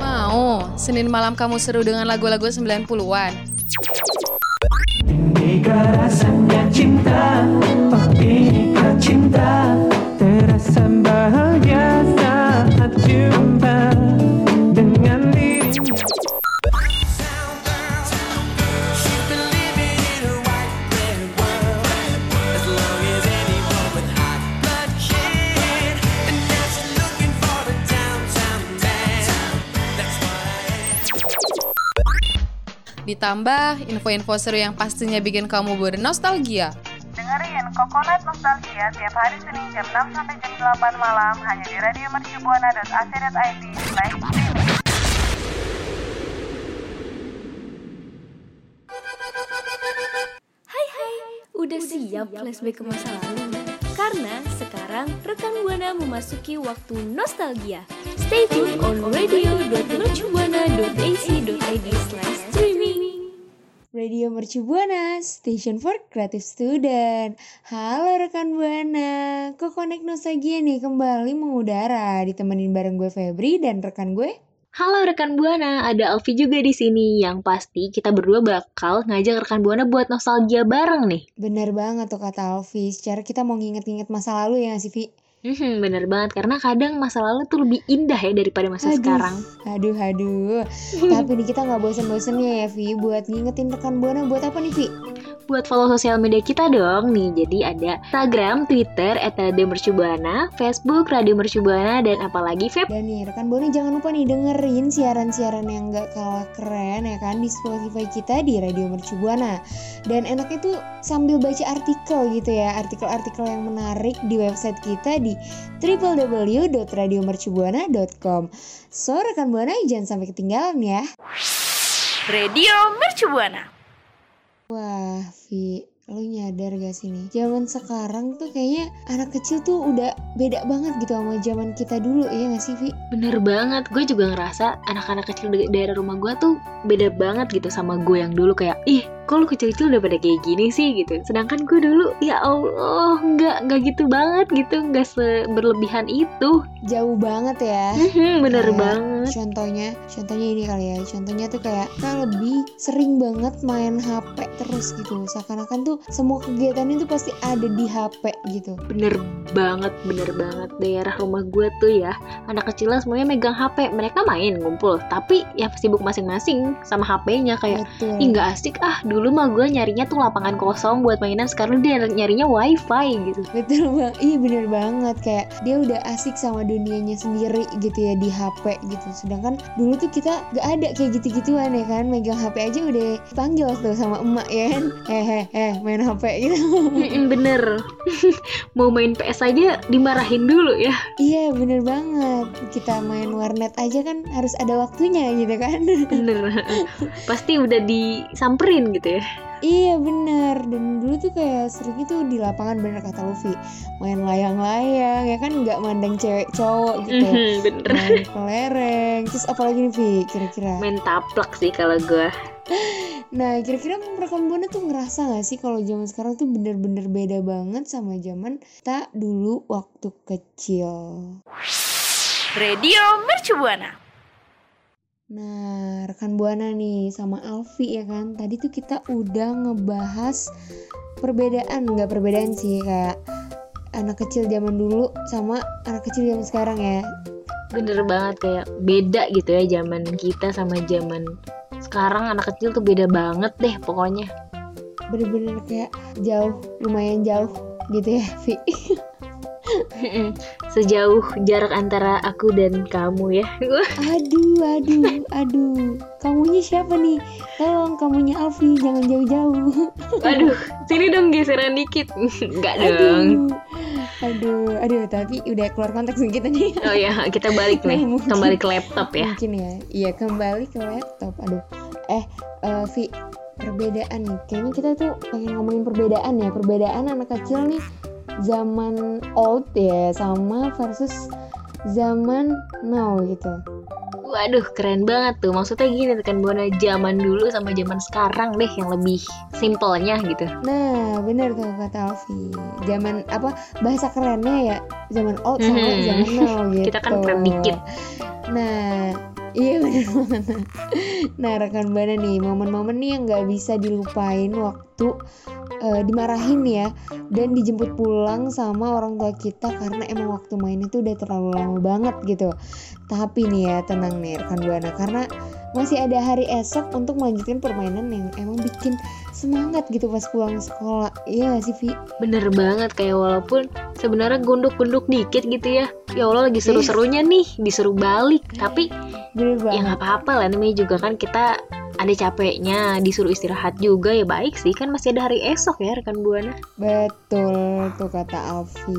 Mau, Senin malam kamu seru dengan lagu-lagu 90-an. Inikah rasanya cinta Oh inikah cinta Ditambah info-info seru yang pastinya bikin kamu bernostalgia. Dengerin Coconut Nostalgia tiap hari Senin jam 6 sampai jam 8 malam hanya di radio mercubuana.ac.id hai, udah siap flashback ke masa lalu? Karena sekarang rekan Buana memasuki waktu nostalgia. Stay tune on radio.mercubuana.ac.id Radio Mercu Buana, Station for Creative Student. Halo rekan Buana, kok Connect Nostalgia nih kembali mengudara, ditemenin bareng gue Febri dan rekan gue Halo rekan Buana, ada Alfi juga di sini. Yang pasti kita berdua bakal ngajak rekan Buana buat nostalgia bareng nih. Bener banget tuh kata Alfi, secara kita mau nginget-nginget masa lalu ya sih Vi? Hmm, bener banget karena kadang masa lalu tuh lebih indah ya daripada masa Aduh. sekarang. Aduh, aduh. Tapi nih kita nggak bosen-bosennya ya Vi, buat ngingetin rekan Buana buat apa nih Vi? Buat follow sosial media kita dong nih. Jadi ada Instagram, Twitter @radiomercubuana, Facebook Radio Mercubuana dan apalagi Feb. Dan nih rekan Buana jangan lupa nih dengerin siaran-siaran yang gak kalah keren ya kan di Spotify kita di Radio Mercu Buana. Dan enaknya tuh sambil baca artikel gitu ya, artikel-artikel yang menarik di website kita di www.radiomercubuana.com. So rekan Buana jangan sampai ketinggalan ya. Radio Mercubuana. Wah, Vi, lu nyadar gak sih nih? Zaman sekarang tuh kayaknya anak kecil tuh udah beda banget gitu sama zaman kita dulu ya gak sih, Vi? Bener banget, gue juga ngerasa anak-anak kecil di daerah rumah gue tuh beda banget gitu sama gue yang dulu kayak ih kok lu kecil-kecil udah pada kayak gini sih gitu sedangkan gue dulu ya Allah nggak nggak gitu banget gitu nggak seberlebihan itu Jauh banget ya. Bener Kayak banget Contohnya, contohnya ini kali ya. Contohnya tuh kayak kita lebih sering banget main HP terus gitu. Seakan-akan tuh semua kegiatan itu pasti ada di HP gitu. bener banget bener banget daerah rumah gue tuh ya anak kecilnya semuanya megang HP mereka main ngumpul tapi ya sibuk masing-masing sama HP-nya kayak. Ih nggak asik ah dulu mah gue nyarinya tuh lapangan kosong buat mainan sekarang dia nyarinya wifi gitu Betul bang, iya bener banget kayak dia udah asik sama dunianya sendiri gitu ya di HP gitu. Sedangkan dulu tuh kita gak ada kayak gitu-gituan ya kan, megang HP aja udah panggil tuh sama emak ya kan, eh eh eh main HP gitu. Bener mau main PS aja dimarahin dulu ya iya bener banget, kita main warnet aja kan harus ada waktunya gitu kan. bener pasti udah disamperin gitu ya? Iya bener. Dan dulu tuh kayak sering itu di lapangan bener kata Luffy. Main layang-layang ya kan? Nggak mandang cewek cowok gitu. Mhm, bener. Main kelereng. Terus apalagi nih Vi kira-kira? Main taplak sih kalau gue Nah kira-kira Buana tuh ngerasa gak sih kalau zaman sekarang tuh bener-bener beda banget sama zaman kita dulu waktu kecil? Radio Mercubuana. Nah, rekan Buana nih sama Alfi ya kan. Tadi tuh kita udah ngebahas perbedaan, nggak perbedaan sih kayak anak kecil zaman dulu sama anak kecil zaman sekarang ya. bener banget kayak beda gitu ya zaman kita sama zaman sekarang anak kecil tuh beda banget deh pokoknya Bener-bener kayak jauh, lumayan jauh gitu ya, Vi. sejauh jarak antara aku dan kamu ya Aduh, aduh, aduh. Kamunya siapa nih? Tolong kamunya Alfi, jangan jauh-jauh. Aduh, sini dong geseran dikit. Enggak dong. Aduh, aduh, aduh, tapi udah keluar konteks nih kita nih. Oh ya, kita balik nih. Mungkin. Kembali ke laptop ya. Mungkin ya. Iya, kembali ke laptop. Aduh. Eh, eh, Vi, perbedaan nih. Kayaknya kita tuh pengen ngomongin perbedaan ya. Perbedaan anak kecil nih zaman old ya sama versus zaman now gitu. Waduh, keren banget tuh. Maksudnya gini kan buana zaman dulu sama zaman sekarang deh yang lebih simpelnya gitu. Nah, bener tuh kata Alfi. Zaman apa bahasa kerennya ya zaman old sama Mhm. zaman now gitu. Kita kan tren dikit. Nah, iya benar banget. Nah, rekan Bana nih, momen-momen nih yang nggak bisa dilupain waktu eh, dimarahin ya dan dijemput pulang sama orang tua kita karena emang waktu mainnya tuh udah terlalu lama banget gitu. Tapi nih ya, tenang nih rekan Buana karena masih ada hari esok untuk melanjutkan permainan yang emang bikin semangat gitu pas pulang sekolah. Iya gak sih, Vi? Bener banget kayak walaupun sebenarnya gunduk-gunduk dikit gitu ya. Ya Allah lagi seru-serunya nih disuruh balik. Tapi Bener ya nggak apa-apa lah namanya juga kan kita ada capeknya disuruh istirahat juga ya baik sih kan masih ada hari esok ya rekan buana. Betul tuh kata Alfi.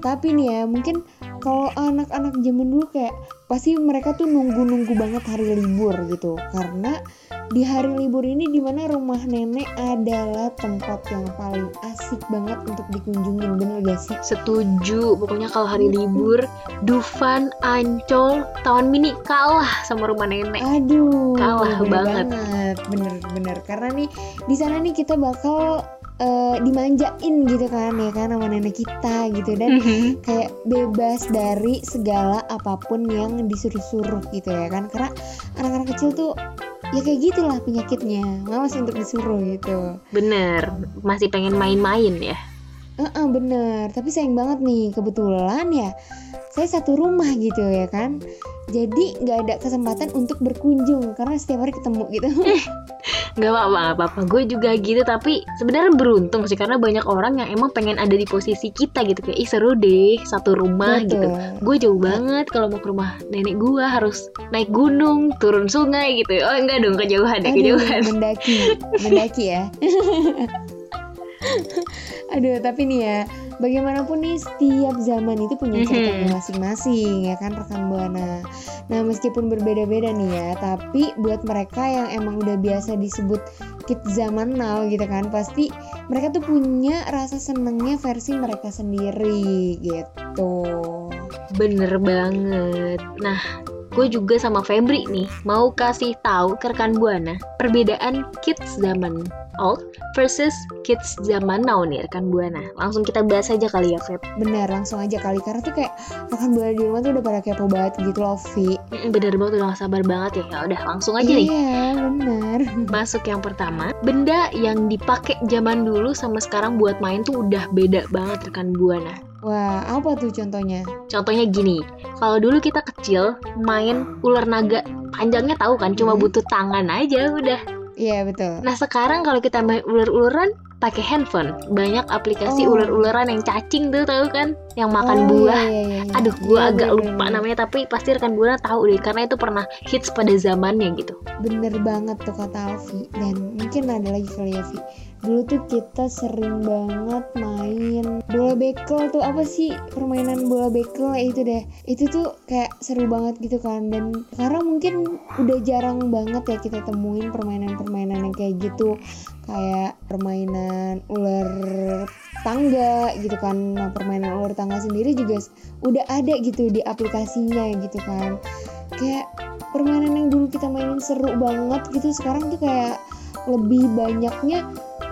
Tapi nih ya mungkin kalau anak-anak zaman dulu kayak pasti mereka tuh nunggu-nunggu banget hari libur gitu karena di hari libur ini di mana rumah nenek adalah tempat yang paling asik banget untuk dikunjungin bener gak sih? Setuju, pokoknya kalau hari libur, Dufan, Ancol, Taman Mini kalah sama rumah nenek. Aduh, Kalah bener banget. banget, bener-bener karena nih di sana nih kita bakal eh, dimanjain gitu kan ya kan sama nenek kita gitu. Dan kayak bebas dari segala apa pun yang disuruh-suruh gitu ya kan. Karena anak-anak kecil tuh ya kayak gitulah penyakitnya. Malas untuk disuruh gitu. Bener, masih pengen main-main ya. Heeh, bener. Tapi sayang banget nih kebetulan ya saya satu rumah gitu ya kan. Jadi nggak ada kesempatan untuk berkunjung karena setiap hari ketemu gitu Gak apa-apa, gak apa-apa. Gue juga gitu, tapi sebenarnya beruntung sih karena banyak orang yang emang pengen ada di posisi kita gitu kayak ih seru deh satu rumah gitu. Betul. Gue jauh banget kalau mau ke rumah nenek gue harus naik gunung, turun sungai gitu. Oh enggak dong kejauhan ya Aduh, kejauhan. mendaki, mendaki ya. Aduh, tapi nih ya, bagaimanapun nih setiap zaman itu punya ceritanya Mhm. masing-masing ya kan rekan buana. Nah, meskipun berbeda-beda nih ya, tapi buat mereka yang emang udah biasa disebut kids zaman now gitu kan, pasti mereka tuh punya rasa senengnya versi mereka sendiri gitu. Bener banget. Nah, gue juga sama Febri nih mau kasih tahu ke rekan buana perbedaan kids zaman old versus kids zaman now nih rekan buana. Langsung kita bahas aja kali ya Feb. Bener, langsung aja kali karena tuh kayak rekan buana di rumah tuh udah pada kepo banget gitu loh, Vi. Bener banget udah gak sabar banget ya. Ya udah langsung aja nih. Iya, bener. Masuk yang pertama, benda yang dipakai zaman dulu sama sekarang buat main tuh udah beda banget rekan buana. Wah, apa tuh contohnya? Contohnya gini, kalau dulu kita kecil main ular naga, panjangnya tahu kan, cuma Hmm. butuh tangan aja udah. Iya, betul. Nah sekarang kalau kita main ular-ularan pakai handphone, banyak aplikasi Oh. ular-ularan yang cacing tuh tahu kan, yang makan Oh, buah. iya, iya, iya. Aduh, gue Iya, agak bener, lupa bener, namanya, tapi pasti rekan buana tahu deh, karena itu pernah hits pada zamannya gitu. Bener banget tuh kata Alfi. Dan mungkin ada lagi kali ya, Vi. Dulu tuh kita sering banget main bola bekel tuh apa sih permainan bola bekel ya itu deh. Itu tuh kayak seru banget gitu kan. Dan sekarang mungkin udah jarang banget ya kita temuin permainan-permainan yang kayak gitu. Kayak permainan ular tangga gitu kan. Nah, permainan ular tangga sendiri juga udah ada gitu di aplikasinya gitu kan. Kayak permainan yang dulu kita mainin seru banget gitu sekarang tuh kayak lebih banyaknya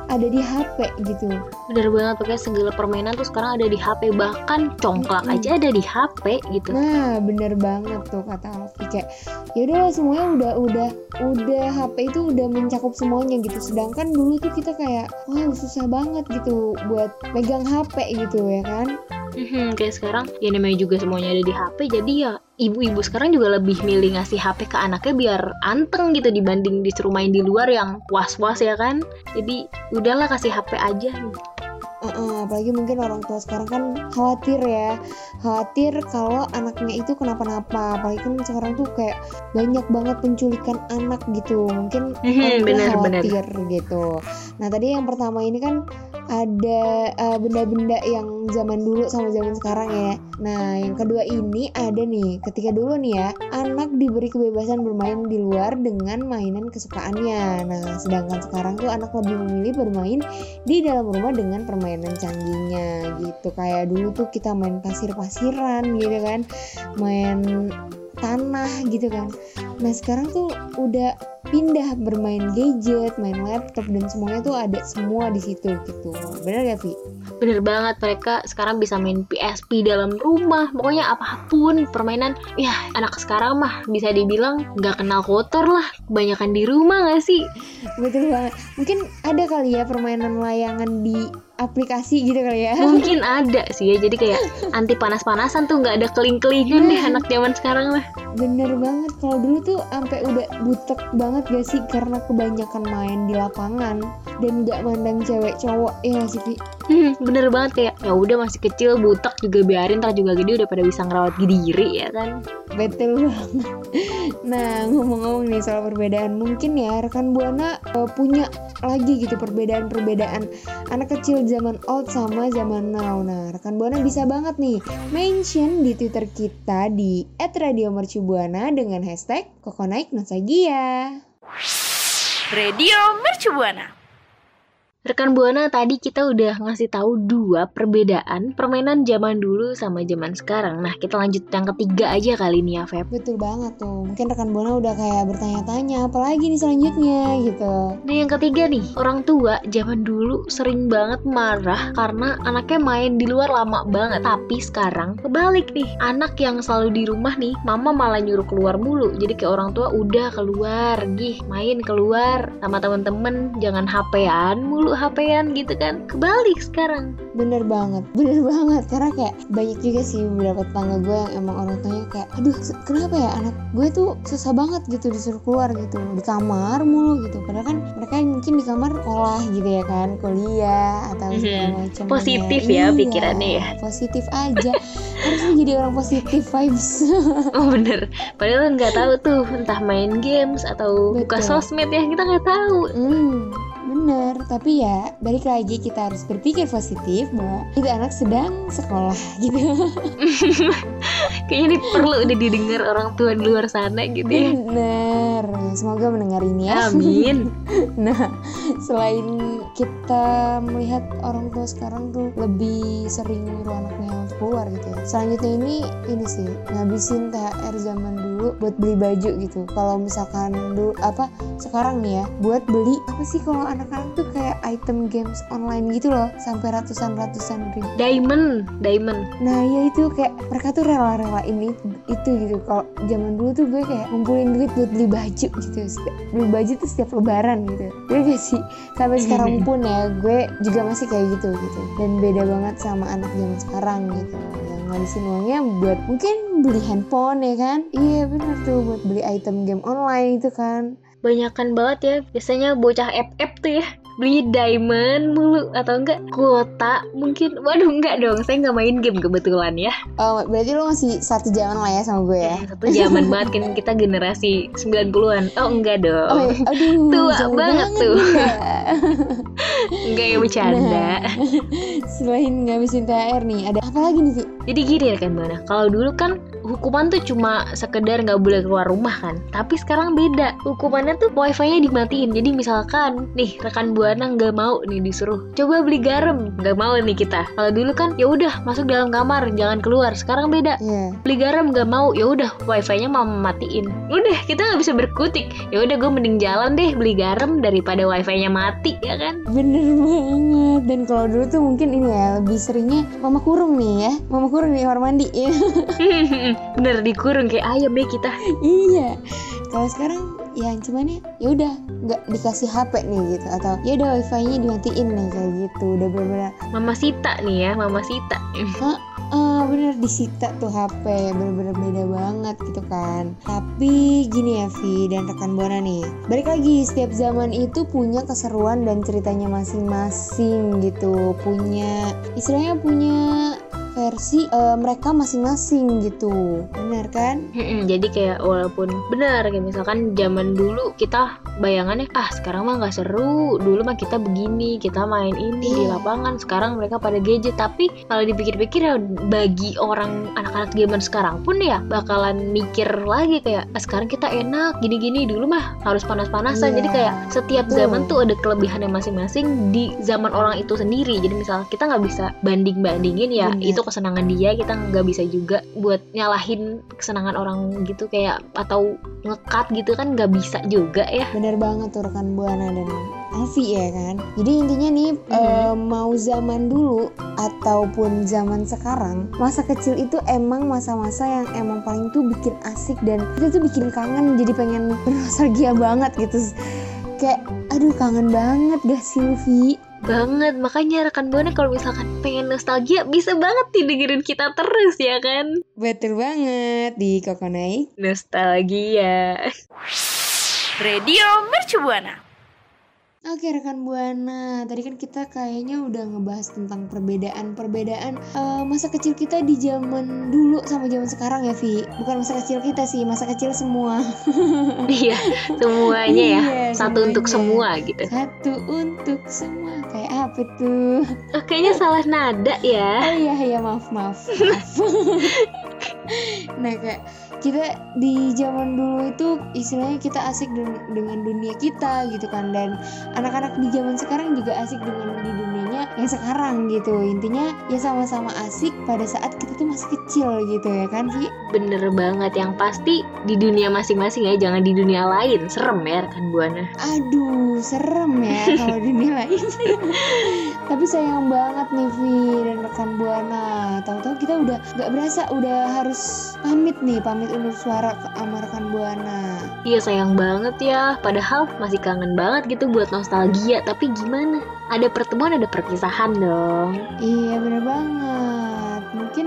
ada di HP gitu. Bener banget, pakai segala permainan tuh sekarang ada di HP, bahkan congklak Mm-mm. aja ada di HP gitu. Nah, bener banget tuh kata Alfi kayak ya udah semuanya udah udah udah HP itu udah mencakup semuanya gitu. Sedangkan dulu tuh kita kayak wah susah banget gitu buat megang HP gitu ya kan. Mhm, kayak sekarang ya namanya juga semuanya ada di HP jadi ya ibu-ibu sekarang juga lebih milih ngasih HP ke anaknya biar anteng gitu dibanding disuruh main di luar yang was-was ya kan? Jadi udahlah kasih HP aja. Heeh, apalagi mungkin orang tua sekarang kan khawatir ya. Khawatir kalau anaknya itu kenapa-napa. Apalagi kan sekarang tuh kayak banyak banget penculikan anak gitu. Mungkin Mhm, orang tua bener, bener. khawatir gitu. Nah tadi yang pertama ini kan ada eh, benda-benda yang zaman dulu sama zaman sekarang ya. Nah yang kedua ini ada nih. Ketika dulu nih ya anak diberi kebebasan bermain di luar dengan mainan kesukaannya. Nah sedangkan sekarang tuh anak lebih memilih bermain di dalam rumah dengan permainan canggihnya gitu. Kayak dulu tuh kita main pasir-pasiran gitu kan. Main tanah gitu kan nah sekarang tuh udah pindah bermain gadget, main laptop dan semuanya tuh ada semua di situ gitu. Bener gak Vi? Bener banget mereka sekarang bisa main PSP dalam rumah Pokoknya apa pun permainan Ya anak sekarang mah bisa dibilang nggak kenal kotor lah Kebanyakan di rumah gak sih? Betul banget. Mungkin ada kali ya permainan layangan di aplikasi gitu kali ya. Mungkin ada sih ya Jadi kayak anti panas-panasan tuh nggak ada keling-kelingan deh anak zaman sekarang mah Bener banget. Kalau dulu tuh sampai udah butek banget gak sih karena kebanyakan main di lapangan dan nggak mandang cewek cowok ya sih Vi? Hmm, bener banget kayak ya udah masih kecil butek juga biarin ntar juga gede udah pada bisa ngerawat diri ya kan Betul banget. Nah ngomong-ngomong nih soal perbedaan, mungkin ya rekan buana eh, punya lagi gitu perbedaan-perbedaan anak kecil zaman old sama zaman now. Nah rekan buana bisa banget nih mention di Twitter kita di @radiomercubuana dengan hashtag Kokonaik Nostalgia. Radio Mercubuana. Rekan Buana tadi kita udah ngasih tahu dua perbedaan permainan zaman dulu sama zaman sekarang. Nah, kita lanjut yang ketiga aja kali ini ya, Feb. Betul banget tuh. Mungkin rekan buana udah kayak bertanya-tanya apalagi nih selanjutnya gitu. Nah, yang ketiga nih, orang tua zaman dulu sering banget marah karena anaknya main di luar lama banget. Tapi sekarang kebalik nih, anak yang selalu di rumah nih, mama malah nyuruh keluar mulu. Jadi kayak orang tua udah keluar, gih, main keluar sama temen-temen, jangan HP-an mulu HP-an gitu kan. Kebalik sekarang. Bener banget, bener banget Karena kayak banyak juga sih beberapa tetangga gue yang emang orang tuanya kayak Aduh kenapa ya anak gue tuh susah banget gitu disuruh keluar gitu Di kamar mulu gitu Padahal kan mereka mungkin di kamar sekolah gitu ya kan Kuliah atau segala Mhm. macam Positif ya pikirannya ya. Positif aja Harusnya jadi orang positif vibes Oh bener, padahal nggak tahu tuh entah main games atau buka Betul. sosmed ya kita nggak tahu. Hmm, bener. Tapi ya balik lagi kita harus berpikir positif bahwa itu anak sedang sekolah gitu. Kayaknya ini perlu udah didengar orang tua di luar sana gitu ya. Bener. Semoga mendengar ini ya. Amin. Nah, selain kita melihat orang tua sekarang tuh lebih sering nyuruh anaknya untuk keluar gitu ya. Selanjutnya ini ini sih ngabisin THR zaman dulu buat beli baju gitu. Kalau misalkan dulu apa sekarang nih ya buat beli apa sih kalau anak-anak tuh kayak item games online gitu loh sampai ratusan ratusan ribu. Diamond, diamond. Nah ya itu kayak mereka tuh rela-rela ini itu gitu. Kalau zaman dulu tuh gue kayak ngumpulin duit buat beli baju gitu. Beli baju tuh setiap lebaran gitu. Gue gak sih sampai sekarang pun ya gue juga masih kayak gitu gitu. Dan beda banget sama anak zaman sekarang gitu. Yang ngabisin uangnya buat mungkin beli handphone ya kan? Iya bener tuh buat beli item game online itu kan. Banyakan banget ya. Biasanya bocah FF tuh ya beli diamond mulu atau enggak kuota mungkin waduh enggak dong saya nggak main game kebetulan ya Oh, berarti lo masih satu zaman lah ya sama gue ya? satu zaman banget kan kita generasi 90-an oh enggak dong Oh, iya. aduh, Tua jauh banget tuh. ya. enggak ya bercanda Nah, selain ngabisin THR nih, ada apa lagi nih, Vi? Jadi gini rekan Buana, kalau dulu kan hukuman tuh cuma sekedar nggak boleh keluar rumah kan. Tapi sekarang beda, hukumannya tuh wifi-nya dimatiin. Jadi misalkan nih rekan Buana nggak mau nih disuruh coba beli garam, nggak mau nih kita. Kalau dulu kan ya udah masuk dalam kamar, jangan keluar. Sekarang beda, Iya. beli garam nggak mau, ya udah wifi-nya mau matiin. Udah kita nggak bisa berkutik. Ya udah gue mending jalan deh beli garam daripada wifi-nya mati ya kan. Bener banget. Dan kalau dulu tuh mungkin ini ya, lebih seringnya mama kurung nih ya. Mama kurung di kamar mandi ya. Bener dikurung kayak ayam deh kita. iya. Kalau sekarang ya cuman ya ya udah nggak dikasih HP nih gitu atau ya udah wifi-nya dimatiin nih kayak gitu. Udah bener-bener Mama Sita nih ya, Mama Sita. Ah bener disita tuh HP bener-bener beda banget gitu kan. Tapi gini ya Vi dan rekan Buana nih balik lagi setiap zaman itu punya keseruan dan ceritanya masing-masing gitu. Punya istilahnya punya versi eh, mereka masing-masing gitu benar kan Mm-mm, jadi kayak walaupun benar kayak misalkan zaman dulu kita bayangannya ah sekarang mah nggak seru dulu mah kita begini kita main ini di Iya. lapangan sekarang mereka pada gadget tapi kalau dipikir-pikir ya bagi orang anak-anak zaman sekarang pun ya bakalan mikir lagi kayak ah, sekarang kita enak gini-gini dulu mah harus panas-panasan Iya, jadi kayak setiap betul. zaman tuh ada kelebihannya masing-masing di zaman orang itu sendiri jadi misal kita nggak bisa banding-bandingin ya Bener. itu kesenangan dia kita nggak bisa juga buat nyalahin kesenangan orang gitu kayak atau ngekat gitu kan nggak bisa juga ya Bener banget tuh rekan Buana dan Alfi ya kan. Jadi intinya nih eh, mau zaman dulu ataupun zaman sekarang, masa kecil itu emang masa-masa yang emang paling tuh bikin asik dan kita tuh bikin kangen jadi pengen bernostalgia banget gitu. Kayak aduh kangen banget gak Luffy? Banget makanya rekan buana kalau misalkan pengen nostalgia bisa banget nih dengerin kita terus ya kan Betul banget di Kokonai. nostalgia Radio Mercu Buana. Oke rekan Buana, tadi kan kita kayaknya udah ngebahas tentang perbedaan-perbedaan eh, masa kecil kita di zaman dulu sama zaman sekarang ya Vi. Bukan masa kecil kita sih, masa kecil semua. iya semuanya ya Iya, satu untuk semua semuanya. gitu Satu untuk semua. Kayak apa tuh? oh, kayaknya salah nada ya Oh iya iya maaf maaf. maaf. nah kayak kita di zaman dulu itu istilahnya kita asik den- dengan dunia kita gitu kan. Dan anak-anak di zaman sekarang juga asik dengan di dunianya yang sekarang gitu. Intinya ya sama-sama asik pada saat kita tuh masih kecil gitu ya kan Vi bener banget. Yang pasti di dunia masing-masing ya jangan di dunia lain. Serem ya rekan buana. Aduh serem ya kalau dunia lain. Tapi sayang banget nih Vi dan rekan buana. Tahu-tahu kita udah nggak berasa udah harus pamit nih pamit undur suara ke sama rekan buana. Iya sayang banget ya. Padahal masih kangen banget gitu buat nostalgia. Tapi gimana? Ada pertemuan ada perpisahan dong. Iya bener banget Mungkin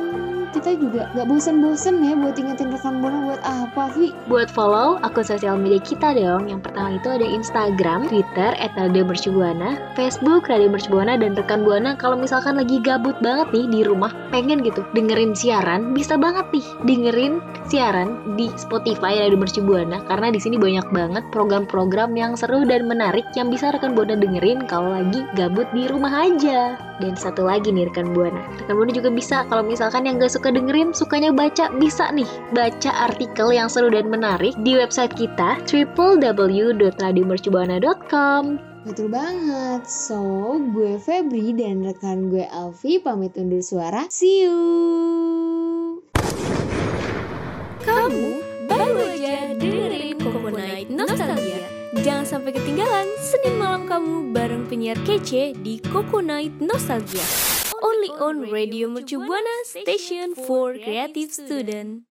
kita juga gak bosen-bosen ya buat ingetin rekan Buana buat apa Vi Buat follow akun sosial media kita dong. Yang pertama itu ada Instagram, Twitter, at Radio Mercubuana Facebook, Radio Mercubuana, dan rekan Buana. Kalau misalkan lagi gabut banget nih di rumah Pengen gitu dengerin siaran Bisa banget nih dengerin siaran di Spotify Radio Mercubuana Karena di sini banyak banget program-program yang seru dan menarik Yang bisa rekan Buana dengerin kalau lagi gabut di rumah aja Dan satu lagi nih rekan Buana. Rekan Buana juga bisa kalau misalkan yang gak suka dengerin Sukanya baca bisa nih Baca artikel yang seru dan menarik di website kita www.radiomercubuana.com Betul banget. So gue Febri dan rekan gue Alfi pamit undur suara. See you. Kamu baru aja dengerin Night Nostalgia. Jangan sampai ketinggalan Senin malam kamu bareng penyiar kece di Coco Night Nostalgia. Only on Radio Mercu Buana Station for Creative Student.